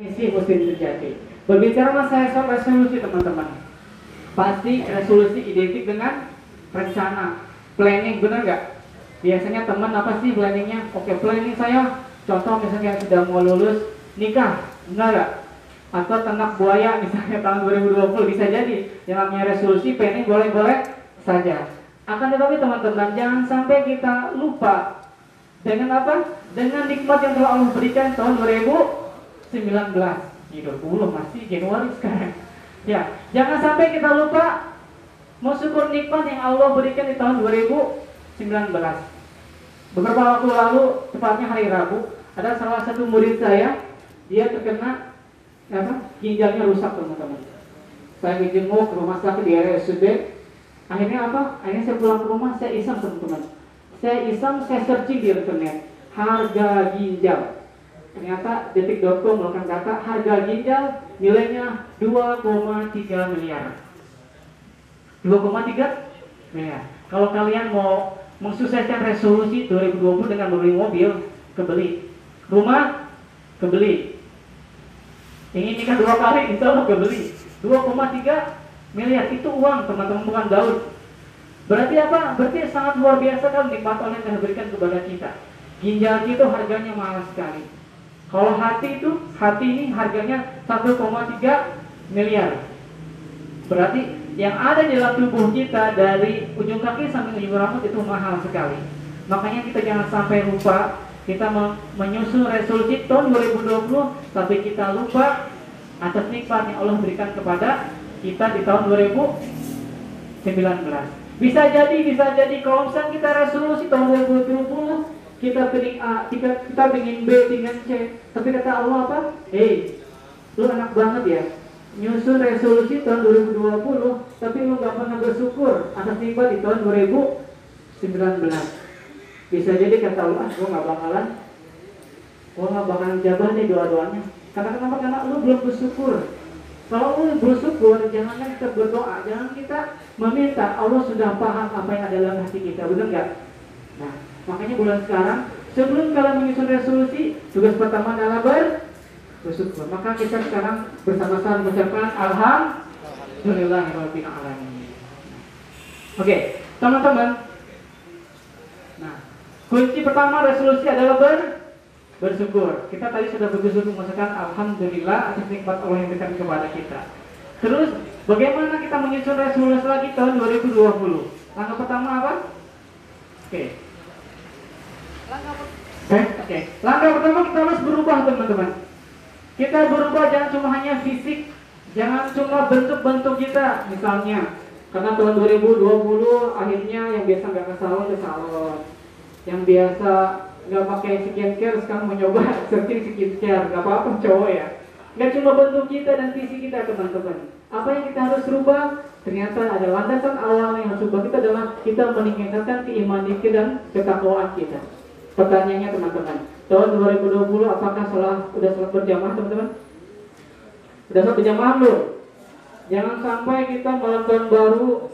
Misi muslim sejati. Berbicara masalah resolusi teman-teman, pasti resolusi identik dengan rencana, planning, benar nggak? Biasanya teman apa sih planningnya? Oke, planning saya, contoh misalnya sudah mau lulus nikah, benar nggak? Atau ternak buaya misalnya tahun 2020 bisa jadi. Yang namanya resolusi, planning boleh-boleh saja. Akan tetapi teman-teman, jangan sampai kita lupa dengan apa? Dengan nikmat yang telah Allah berikan tahun 2000 19 20 masih Januari sekarang. Ya jangan sampai kita lupa mau syukur nikmat yang Allah berikan di tahun 2019 beberapa waktu lalu tepatnya hari Rabu ada salah satu murid saya dia terkena apa ginjalnya rusak teman-teman. Saya dijenguk ke rumah sakit di RSUD akhirnya apa? Akhirnya saya pulang ke rumah saya iseng teman-teman. Saya iseng saya searching di internet. Harga ginjal ternyata detik.com melakukan data harga ginjal nilainya 2,3 miliar. 2,3 miliar. Kalau kalian mau mensukseskan resolusi 2020 dengan membeli mobil kebeli. Rumah kebeli. Ingin nikah dua kali insya Allah kebeli. 2,3 miliar itu uang teman-teman bukan daun. Berarti apa? berarti sangat luar biasa kalau nikmat Allah yang berikan kepada kita. Ginjal itu harganya mahal sekali kalau hati itu, hati ini harganya 1,3 miliar. Berarti yang ada di dalam tubuh kita dari ujung kaki sampai ujung rambut itu mahal sekali. Makanya kita jangan sampai lupa kita menyusun resolusi tahun 2020 tapi kita lupa atas nikmat yang Allah berikan kepada kita di tahun 2019. Bisa jadi, bisa jadi kalau misalnya kita resolusi tahun 2020 kita pengen A, kita, kita pengen B, pengen C. Tapi kata Allah apa? Hei, lu enak banget ya. Nyusun resolusi tahun 2020, tapi lu gak pernah bersyukur atas nikmat di tahun 2019. Bisa jadi kata Allah, ah, gua gak bakalan, gua gak bakalan jabah nih doa-doanya. Karena kenapa? Karena lu belum bersyukur. Kalau lu bersyukur, jangan kita berdoa, jangan kita meminta Allah sudah paham apa yang ada dalam hati kita, benar nggak? Nah, Makanya bulan sekarang sebelum kalian menyusun resolusi, tugas pertama adalah ber bersyukur. Maka kita sekarang bersama-sama mengucapkan alhamdulillah alamin. Oke, teman-teman. Nah, kunci pertama resolusi adalah ber bersyukur. Kita tadi sudah bersyukur mengucapkan alhamdulillah atas nikmat Allah yang berikan kepada kita. Terus bagaimana kita menyusun resolusi lagi tahun 2020? Langkah pertama apa? Oke, Eh, okay. Langkah pertama kita harus berubah teman-teman. Kita berubah jangan cuma hanya fisik, jangan cuma bentuk-bentuk kita. Misalnya, karena tahun 2020 akhirnya yang biasa nggak ke salon ke salon, yang biasa nggak pakai skincare sekarang mencoba searching skincare, nggak apa-apa cowok ya. Nggak cuma bentuk kita dan visi kita teman-teman. Apa yang kita harus rubah? Ternyata ada landasan awal yang harus kita adalah kita meningkatkan keimanan kita dan ketakwaan kita. Pertanyaannya teman-teman, tahun 2020 apakah salah sudah salat berjamaah teman-teman? Sudah salat berjamaah belum? Jangan sampai kita malam tahun baru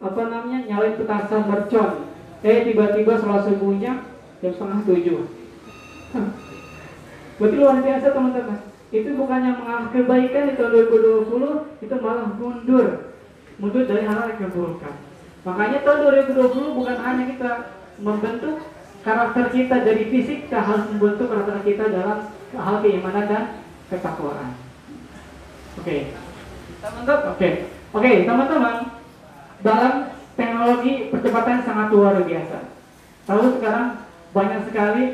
apa namanya nyalain petasan mercon. Eh tiba-tiba salat subuhnya jam setengah tujuh. Berarti luar biasa teman-teman. Itu bukannya mengalami kebaikan di tahun 2020, itu malah mundur. Mundur dari hal yang keburukan. Makanya tahun 2020 bukan hanya kita membentuk karakter kita dari fisik ke harus membentuk karakter kita dalam hal keimanan dan ketakwaan. Oke, okay. Oke, okay. oke okay, teman-teman. Dalam teknologi percepatan sangat luar biasa. Lalu sekarang banyak sekali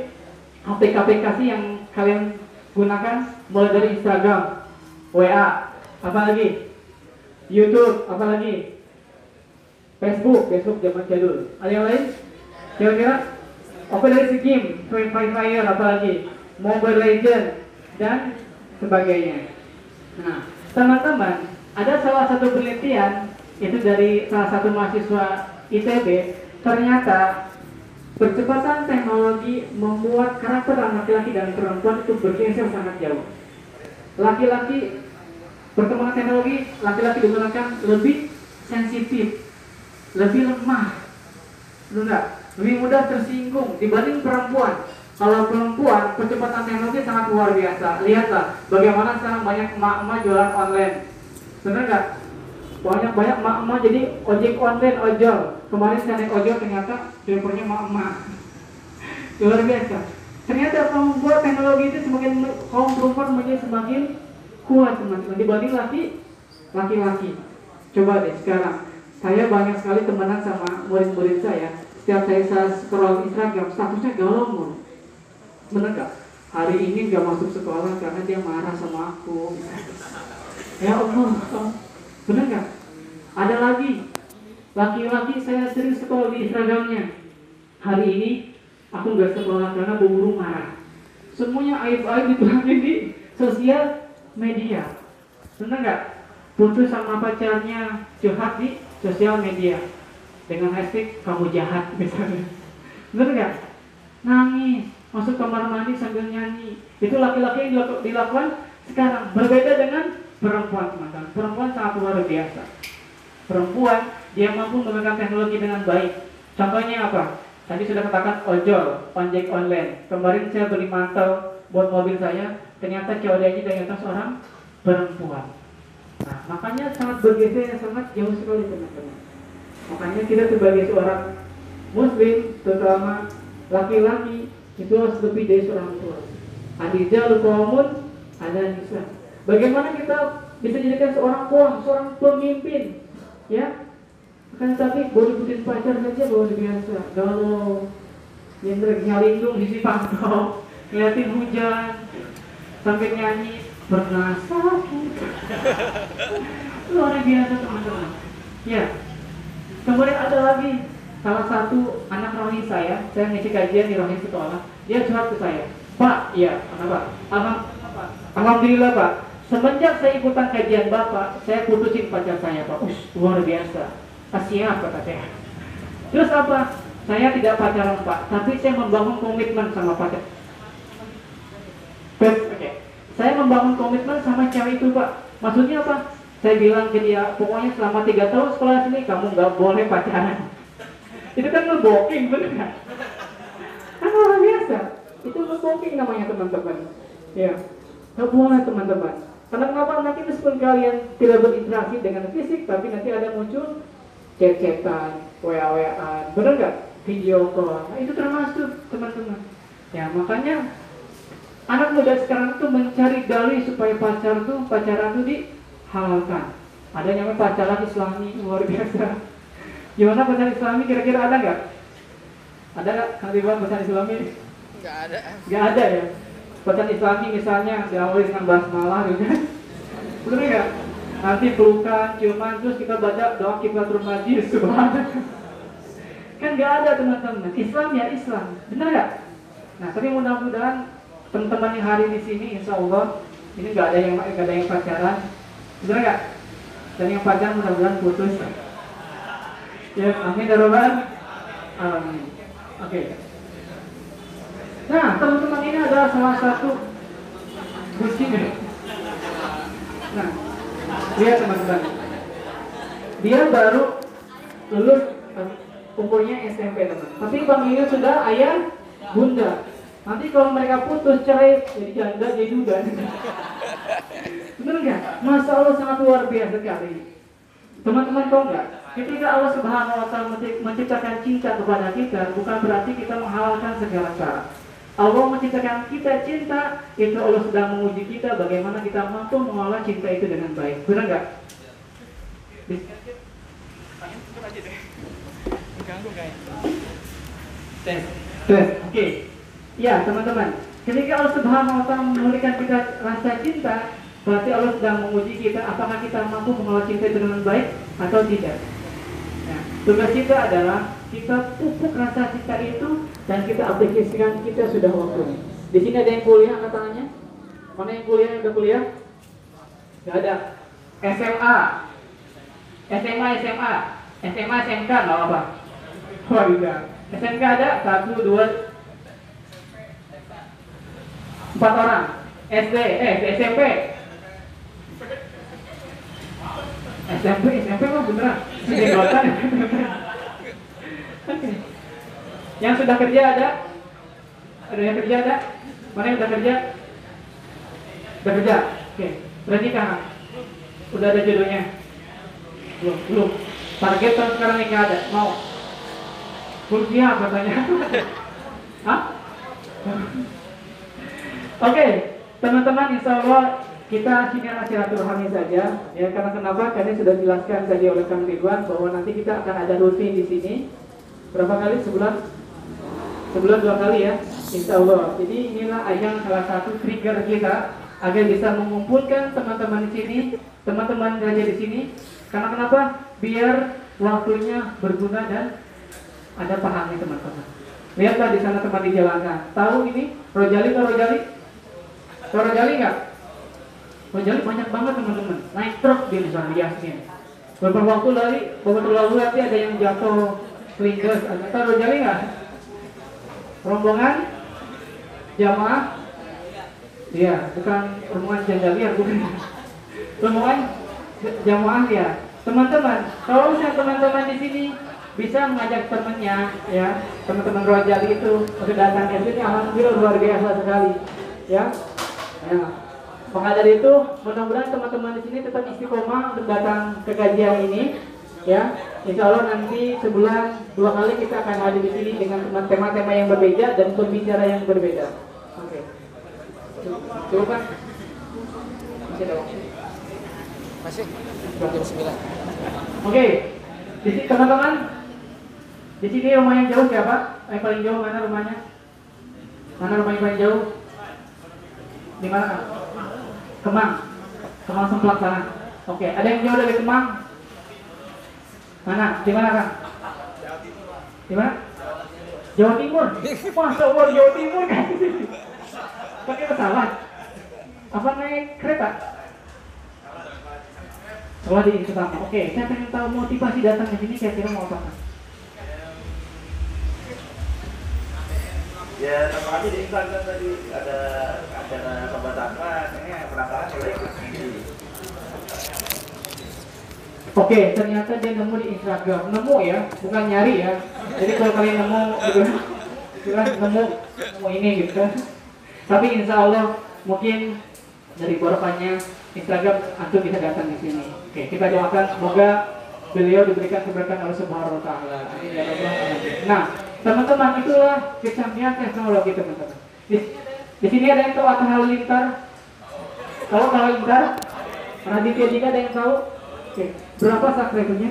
aplikasi yang kalian gunakan mulai dari Instagram, WA, apalagi YouTube, apalagi Facebook, Facebook zaman jadul. Ada yang lain? Kira-kira Dari segi game, Free Fire apalagi, Mobile Legend dan sebagainya. Nah, teman-teman, ada salah satu penelitian itu dari salah satu mahasiswa ITB, ternyata percepatan teknologi membuat karakter laki-laki dan perempuan itu bergeser sangat jauh. Laki-laki perkembangan teknologi, laki-laki digunakan lebih sensitif, lebih lemah, enggak? Lebih mudah tersinggung dibanding perempuan. Kalau perempuan, percepatan teknologi sangat luar biasa. Lihatlah bagaimana sekarang banyak emak-emak jualan online. Benar nggak? Banyak-banyak emak-emak jadi ojek online, ojol. Kemarin saya naik ojol ternyata drivernya emak-emak. Luar biasa. Ternyata membuat teknologi itu semakin kaum perempuan menjadi semakin kuat teman-teman dibanding laki laki-laki. Coba deh sekarang saya banyak sekali temenan sama murid-murid saya. Setiap saya, saya scroll Instagram, statusnya galau mulu bener gak? hari ini gak masuk sekolah karena dia marah sama aku. Ya Allah. Bener gak? ada lagi. Laki-laki saya sering sekolah di Instagramnya. Hari ini aku gak sekolah karena burung marah. Semuanya aib-aib dituangin di sosial media. Bener gak? putus sama pacarnya curhat di sosial media dengan hashtag kamu jahat misalnya bener gak? nangis masuk kamar mandi sambil nyanyi. Itu laki-laki yang dilakukan sekarang. Berbeda dengan perempuan, teman-teman. Perempuan sangat luar biasa. Perempuan, dia mampu menggunakan teknologi dengan baik. Contohnya apa? Tadi sudah katakan ojol, ojek online. Kemarin saya beli mantel buat mobil saya, ternyata COD-nya ternyata seorang perempuan. Nah, makanya sangat bergeser, sangat jauh sekali teman-teman. Makanya kita sebagai seorang muslim, terutama laki-laki, itu harus lebih dari seorang tua. Adijal kaumun ada nisa. Bagaimana kita bisa jadikan seorang kaum, seorang pemimpin, ya? Kan tapi boleh putus pacar saja luar biasa. Kalau yang nyalindung di si pantau, ngeliatin hujan, sampai nyanyi pernah sakit. luar biasa teman-teman. Ya. Kemudian ada lagi salah satu anak rohani saya, saya ngisi kajian di rohani sekolah, dia curhat ke saya, Pak, iya, kenapa? Alham, Alhamdulillah Pak, semenjak saya ikutan kajian Bapak, saya putusin pacar saya Pak, Ush, luar biasa, siap kata saya. Terus apa? Saya tidak pacaran Pak, tapi saya membangun komitmen sama pacar. Oke, okay. saya membangun komitmen sama cewek itu Pak. Maksudnya apa? Saya bilang ke dia, pokoknya selama tiga tahun sekolah sini kamu nggak boleh pacaran. Itu kan ngebooking bener kan kan luar biasa. Itu ngebooking namanya teman-teman. Ya. Nggak boleh teman-teman. Karena kenapa? Nanti meskipun kalian tidak berinteraksi dengan fisik tapi nanti ada muncul chat-chatan wa-waan bener nggak? Video call. Nah, itu termasuk teman-teman. Ya makanya anak muda sekarang tuh mencari dalih supaya pacar tuh pacaran tuh dihalalkan ada yang namanya pacaran islami luar biasa Gimana pesan Islami kira-kira ada nggak? Ada nggak Kang Ridwan pesan Islami? Nggak ada. Nggak ada ya. Pesan Islami misalnya diawali dengan basmalah gitu kan? Betul nggak? Nanti pelukan, ciuman, terus kita baca doa kiflatul majid, subhanallah. Kan nggak ada teman-teman. Islam ya Islam, benar nggak? Nah, tapi mudah-mudahan teman-teman yang hari di sini, insya Allah ini nggak ada yang nggak ada yang pacaran, benar nggak? Dan yang pacaran mudah-mudahan putus. Ya, amin ya Amin. Oke. Nah, teman-teman ini adalah salah satu bukti Nah, lihat teman-teman. Dia baru lulus umurnya SMP teman. Tapi Bang ini sudah ayah bunda. Nanti kalau mereka putus cerai jadi janda jadi duda. Benar nggak? Masa Allah sangat luar biasa sekali. Teman-teman tahu nggak? Ketika Allah Subhanahu Wa Taala menciptakan cinta kepada kita, bukan berarti kita menghalalkan segala cara. Allah menciptakan kita cinta, itu Allah sedang menguji kita bagaimana kita mampu mengolah cinta itu dengan baik. Benar nggak? Tes, tes, oke. Ya teman-teman, ketika Allah Subhanahu Wa Taala memberikan kita rasa cinta, Berarti Allah sedang menguji kita apakah kita mampu mengelola cinta itu dengan baik atau tidak. Nah, tugas kita adalah kita pupuk rasa cinta itu dan kita aplikasikan kita sudah waktunya. Di sini ada yang kuliah angkat tangannya? Mana yang kuliah yang udah kuliah? Gak ada. SMA, SMA, SMA, SMA, SMK nggak apa? Oh tidak. SMK ada satu, dua, empat orang. SD, eh SMP SMP SMP mah beneran jenggotan yang sudah kerja ada Ada yang kerja ada? Mana yang udah kerja? Udah kerja? Oke. Berarti kan udah ada jodohnya? Belum, belum. Target tahun sekarang ini ada. Mau? Kuliah katanya. Hah? Oke, teman-teman insya Allah kita akan silaturahmi saja ya. Karena kenapa? Karena sudah dijelaskan tadi oleh Kang Ridwan bahwa nanti kita akan ada rutin di sini. Berapa kali? Sebulan? Sebulan dua kali ya insya Allah. Jadi inilah ayang salah satu trigger kita agar bisa mengumpulkan teman-teman di sini teman-teman kerja di sini. Karena kenapa? Biar waktunya berguna dan ada pahamnya teman-teman. Lihatlah di sana teman dijalankan. Tahu ini? Rojali atau Rojali? Rojali nggak Rojali banyak banget teman-teman naik truk di sana beberapa waktu lagi beberapa lalu nanti ada yang jatuh Lindes, atau Rojali nggak? Rombongan jamaah Iya, bukan rombongan jandalian, bukan. Rombongan jamaah ya. Teman-teman, kalau misalnya teman-teman di sini bisa mengajak temannya, ya, teman-teman Rojali itu untuk datang ke sini, alhamdulillah luar biasa sekali, ya. Ya. Maka dari itu, mudah-mudahan teman-teman di sini tetap istiqomah untuk datang ke kajian ini, ya Insya Allah nanti sebulan dua kali kita akan hadir di sini dengan tema-tema yang berbeda dan pembicara yang berbeda. Oke. Okay. Coba Pak. Masih ada waktu? Masih. Jam sembilan. Oke. Okay. Di sini teman-teman. Di sini rumah yang jauh siapa? Yang paling jauh mana rumahnya? Mana rumah yang paling jauh? Di mana? Kemang. Kemang semplak sana. Oke. Ada yang jauh dari Kemang? Mana? Di mana kan? Di mana? Jawa Timur. Masa Allah Jawa Timur kan? Pakai pesawat? Apa naik kereta? Sekolah di pertama. Oke, saya pengen tahu motivasi datang ke sini kira-kira mau apa? Ya, sama aja di Instagram tadi ada acara sobat Oke, ternyata dia nemu di Instagram. Nemu ya, bukan nyari ya. Jadi kalau kalian nemu gitu, nemu nemu ini gitu. Tapi insya Allah mungkin dari barokahnya Instagram antum bisa datang di sini. Oke, kita doakan semoga beliau diberikan keberkahan oleh Subhanahu taala. Ya nah, teman-teman itulah kecanggihan teknologi teman-teman. Di, di sini ada yang tahu Atta Halilintar? Tahu Halilintar? Raditya Dika ada yang tahu? Oke, berapa subscribernya?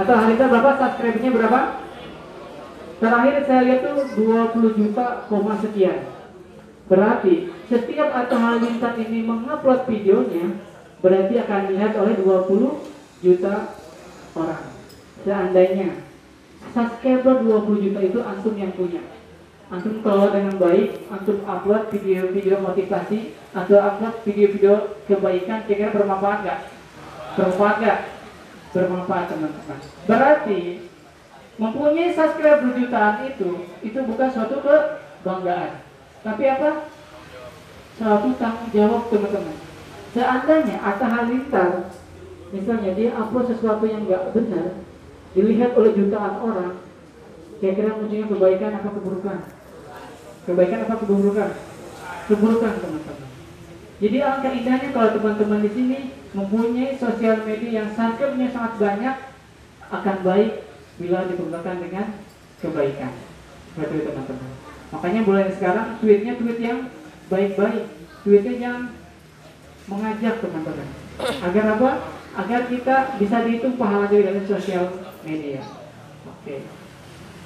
Atau Halilintar berapa subscribernya berapa? Terakhir saya lihat tuh 20 juta koma sekian. Berarti setiap atau Halilintar ini mengupload videonya berarti akan dilihat oleh 20 juta orang. Seandainya subscriber 20 juta itu antum yang punya. Antum kelola dengan baik, antum upload video-video motivasi atau upload video-video kebaikan kira-kira bermanfaat nggak? Bermanfaat nggak? Bermanfaat teman-teman. Berarti mempunyai subscriber jutaan itu itu bukan suatu kebanggaan, tapi apa? Suatu tanggung jawab teman-teman. Seandainya Atta Halilintar misalnya dia upload sesuatu yang nggak benar, dilihat oleh jutaan orang, kira-kira munculnya kebaikan apa keburukan? Kebaikan apa keburukan? Keburukan teman-teman. Jadi alangkah indahnya kalau teman-teman di sini mempunyai sosial media yang subscribe-nya sangat banyak akan baik bila digunakan dengan kebaikan. Itu teman-teman. Makanya mulai sekarang tweetnya tweet yang baik-baik, tweetnya yang mengajak teman-teman. Agar apa? Agar kita bisa dihitung pahala dari sosial media. Oke. Okay.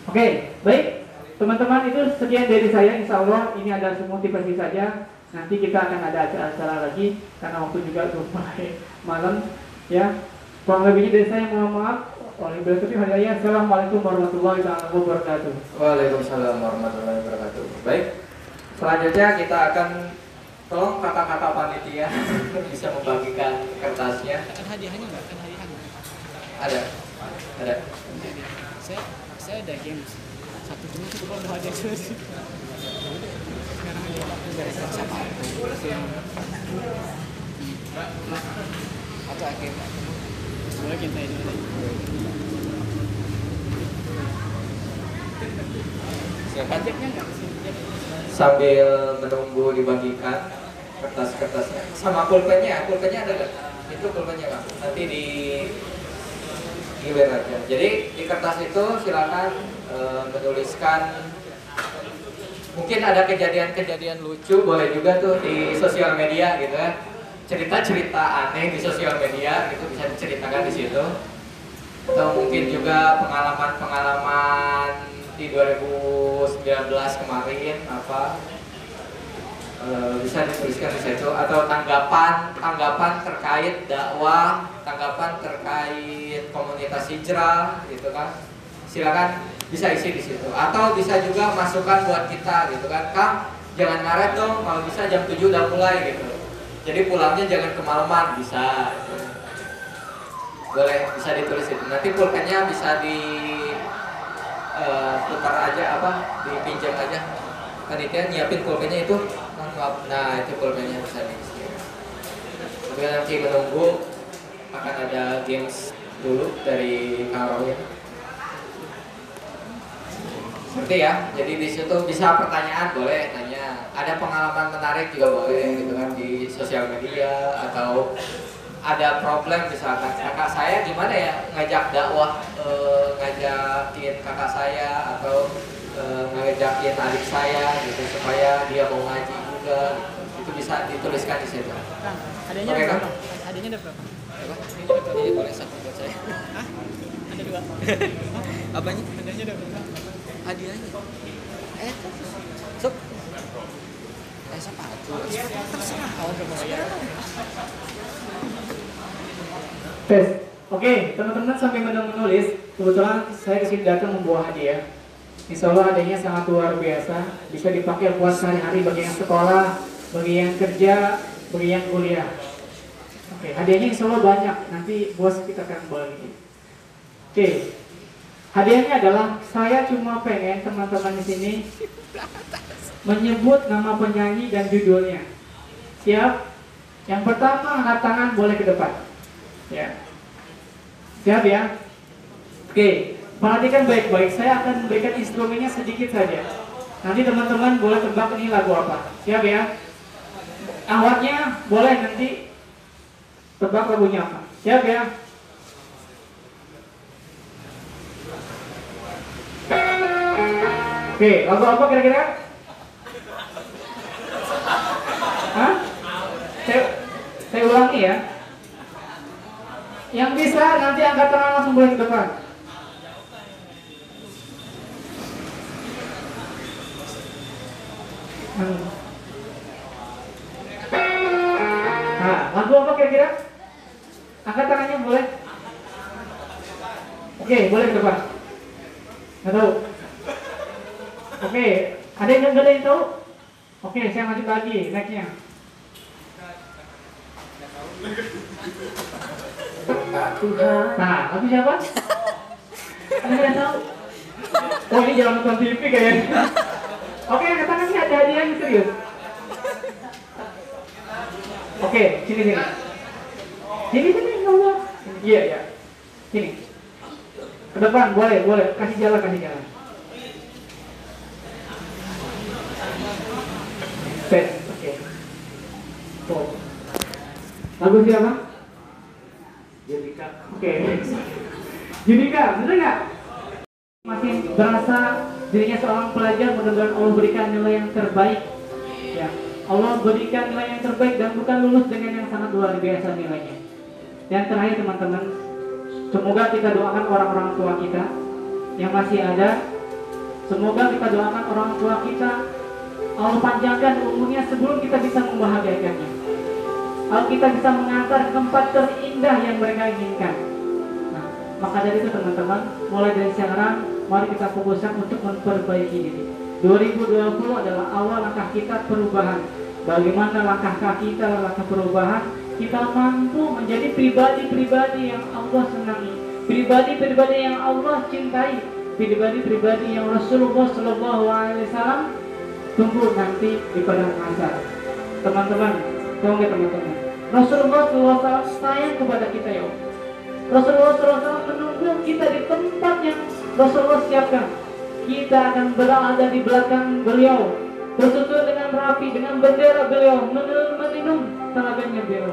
Oke, okay, baik. Teman-teman itu sekian dari saya. Insya Allah ini adalah motivasi saja. Nanti kita akan ada acara-acara lagi karena waktu juga sudah malam ya. Kurang lebihnya dari saya mohon maaf. Oleh beliau hadiah. Assalamualaikum warahmatullahi wabarakatuh. Waalaikumsalam warahmatullahi wabarakatuh. Baik. Selanjutnya kita akan tolong kata-kata panitia bisa membagikan kertasnya. Kan hadiahnya nggak? Kan hadiahnya. Ada. Ada. Saya saya ada games. Satu cuma cukup untuk hadiah sih. Sekarang aja dari siapa? Atau akhir boleh kita ini sambil menunggu dibagikan kertas-kertasnya sama pulpennya pulpennya ada nggak? Itu pulpennya kan nanti di gilir aja jadi di kertas itu silakan e, menuliskan. Mungkin ada kejadian-kejadian lucu boleh juga tuh di sosial media gitu ya cerita-cerita aneh di sosial media gitu bisa diceritakan di situ. Atau mungkin juga pengalaman-pengalaman di 2019 kemarin apa e, bisa dituliskan di situ atau tanggapan tanggapan terkait dakwah tanggapan terkait komunitas hijrah gitu kan. Silakan bisa isi di situ. Atau bisa juga masukan buat kita gitu kan. Kang jangan ngaret dong kalau bisa jam 7 udah mulai gitu. Jadi pulangnya jangan kemalaman bisa. Boleh bisa ditulis itu. Nanti pulpennya bisa di uh, tukar aja apa dipinjam aja. Panitia nyiapin pulpennya itu nah itu pulpennya bisa diisi kemudian nanti menunggu akan ada games dulu dari Kang Roy seperti ya? Jadi di situ bisa pertanyaan boleh tanya. Ada pengalaman menarik juga boleh gitu kan di sosial media atau ada problem misalkan. Kakak saya gimana ya ngajak dakwah e, ngajakin kakak saya atau e, ngajakin adik saya gitu supaya dia mau ngaji gitu. itu bisa dituliskan di situ. Kang, adanya ada berapa? Adanya ada berapa? Apa? Ini boleh satu buat saya. Hah? Ada dua. Apanya? Adanya ada berapa? Hadiahnya. Eh, sob. Eh, sepatu. Terserah. Oh, bayar. Tes. Oke, teman-teman sampai menulis, kebetulan saya ke sini datang membawa hadiah. Insya Allah hadiahnya sangat luar biasa, bisa dipakai buat sehari-hari bagi yang sekolah, bagi yang kerja, bagi yang kuliah. Oke, hadiahnya insya Allah banyak, nanti bos kita akan bagi. Oke, hadiahnya adalah saya cuma pengen teman-teman di sini menyebut nama penyanyi dan judulnya. Siap? Yang pertama angkat tangan boleh ke depan. Ya. Siap ya? Oke, perhatikan baik-baik. Saya akan memberikan instrumennya sedikit saja. Nanti teman-teman boleh tebak ini lagu apa. Siap ya? Awatnya boleh nanti tebak lagunya apa. Siap ya? Oke, lagu apa kira-kira? Hah? Saya, saya ulangi ya. Yang bisa nanti angkat tangan langsung boleh ke depan. Nah, lagu apa kira-kira? Angkat tangannya boleh. Oke, boleh ke depan. Nggak tahu. Oke, ada yang nggak ada yang tahu? Oke, saya lanjut lagi, nextnya. Nah, lagu siapa? Ada yang tahu? Oh ini jangan nonton TV kayaknya. Oke, angkat tangan ini serius. Oke, sini sini. Sini sini Allah. Iya iya. Sini. Ke depan boleh boleh. Kasih jalan kasih jalan. Set. Oke. Tuh. Lagu siapa? Judika. Oke. Judika, bener nggak? Masih berasa dirinya seorang pelajar mudah-mudahan Allah berikan nilai yang terbaik. Ya, Allah berikan nilai yang terbaik dan bukan lulus dengan yang sangat luar biasa nilainya. Dan terakhir teman-teman, semoga kita doakan orang-orang tua kita yang masih ada. Semoga kita doakan orang tua kita Allah panjangkan umurnya sebelum kita bisa membahagiakannya. Kalau kita bisa mengantar ke tempat terindah yang mereka inginkan. Nah, maka dari itu teman-teman, mulai dari sekarang, mari kita fokuskan untuk memperbaiki diri. 2020 adalah awal langkah kita perubahan. Bagaimana langkah kita, langkah perubahan, kita mampu menjadi pribadi-pribadi yang Allah senangi, pribadi-pribadi yang Allah cintai, pribadi-pribadi yang Rasulullah Shallallahu Alaihi Wasallam tunggu nanti di padang mahsyar. Teman-teman, tahu nggak teman-teman? Rasulullah SAW sayang kepada kita ya. Rasulullah SAW menunggu kita di tempat yang Rasulullah siapkan. kita akan berada di belakang beliau. Bersusun dengan rapi dengan bendera beliau. Menenun meminum tenaganya beliau.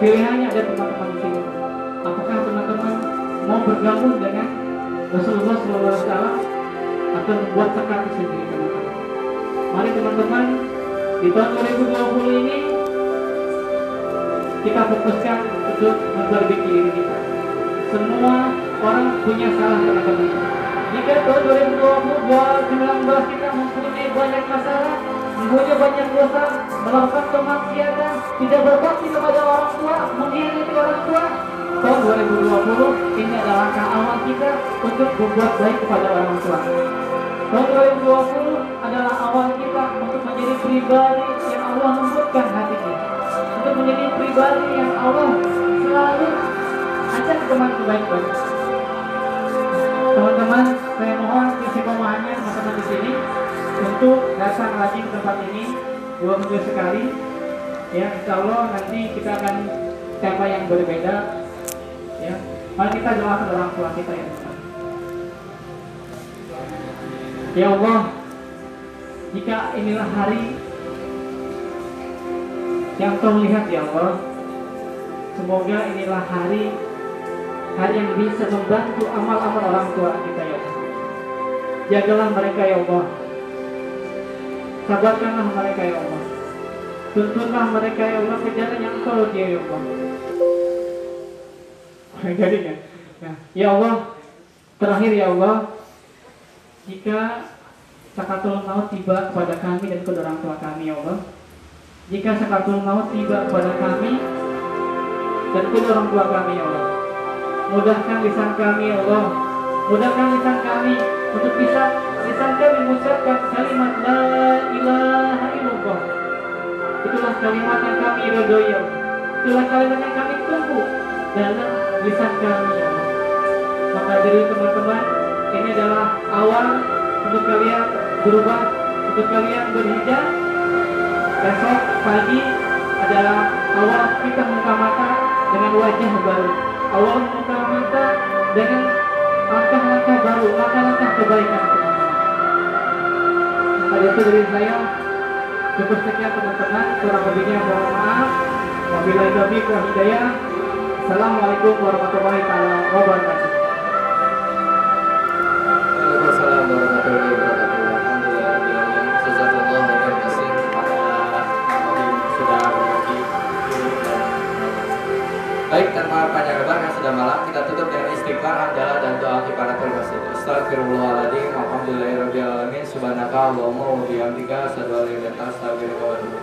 Pilihannya ada teman-teman di sini. Apakah teman-teman mau bergabung dengan Rasulullah SAW atau membuat sekat sendiri teman-teman? Mari teman-teman di tahun 2020 ini kita fokuskan untuk memperbaiki diri kita. Semua orang punya salah teman-teman. Jika tahun 2020 2019 kita mempunyai banyak masalah mempunyai banyak dosa melakukan kemaksiatan tidak berbakti kepada orang tua mengkhianati orang tua tahun 2020 ini adalah langkah awal kita untuk berbuat baik kepada orang tua. Tahun 2020 adalah awal kita untuk menjadi pribadi yang Allah lembutkan hatinya untuk menjadi pribadi yang Allah selalu ajak teman kebaikan teman-teman saya mohon istiqomahnya teman-teman di sini. Untuk datang lagi ke tempat ini dua minggu sekali. Ya insya Allah nanti kita akan tema yang berbeda. Ya mari kita doakan orang tua kita ya ya Allah jika inilah hari yang kau lihat ya Allah semoga inilah hari hari yang bisa membantu amal-amal orang tua kita ya Allah. Jagalah mereka ya Allah. Sabarkanlah mereka ya Allah. Tuntunlah mereka ya Allah ke jalan yang kau dia ya Allah. Jadi ya. Nah, ya Allah, terakhir ya Allah, jika sakatul maut tiba kepada kami dan kepada orang tua kami ya Allah, jika sakatul maut tiba kepada kami dan kepada orang tua kami ya Allah, mudahkan lisan kami ya Allah. Mudahkan lisan kami untuk bisa lisan kami mengucapkan kalimat la ilaha illallah. Itulah kalimat yang kami ridhoi ya itulah kalimat yang kami tunggu dalam lisan kami ya maka dari teman-teman ini adalah awal untuk kalian berubah untuk kalian berhijrah besok pagi adalah awal kita membuka mata dengan wajah baru Allah membuka mata dengan langkah-langkah baru, langkah-langkah kebaikan. Tadi itu dari saya cukup sekian teman-teman. Kurang lebihnya mohon maaf. Wabillahi taufiq wa hidayah. Assalamualaikum warahmatullahi wabarakatuh. Baik, tanpa panjang lebar yang sudah malam, kita tutup dengan istighfar, hamdalah dan doa kifaratul masjid. Astagfirullahaladzim, alhamdulillahirrahmanirrahim, subhanaka Allahumma wa bihamdika, asyhadu an la.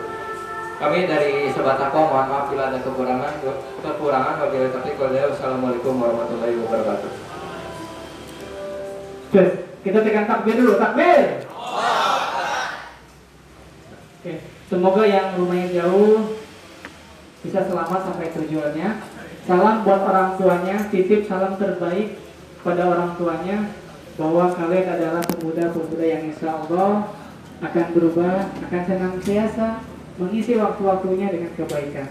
Kami dari Sobat Takwa, mohon maaf bila ada kekurangan, kekurangan wabillahi taufiq. Wassalamualaikum warahmatullahi wabarakatuh. Oke, kita tekan takbir dulu, takbir. Oke, semoga yang rumahnya jauh bisa selamat sampai tujuannya. Salam buat orang tuanya, titip salam terbaik pada orang tuanya bahwa kalian adalah pemuda-pemuda yang insya Allah akan berubah, akan senantiasa mengisi waktu-waktunya dengan kebaikan.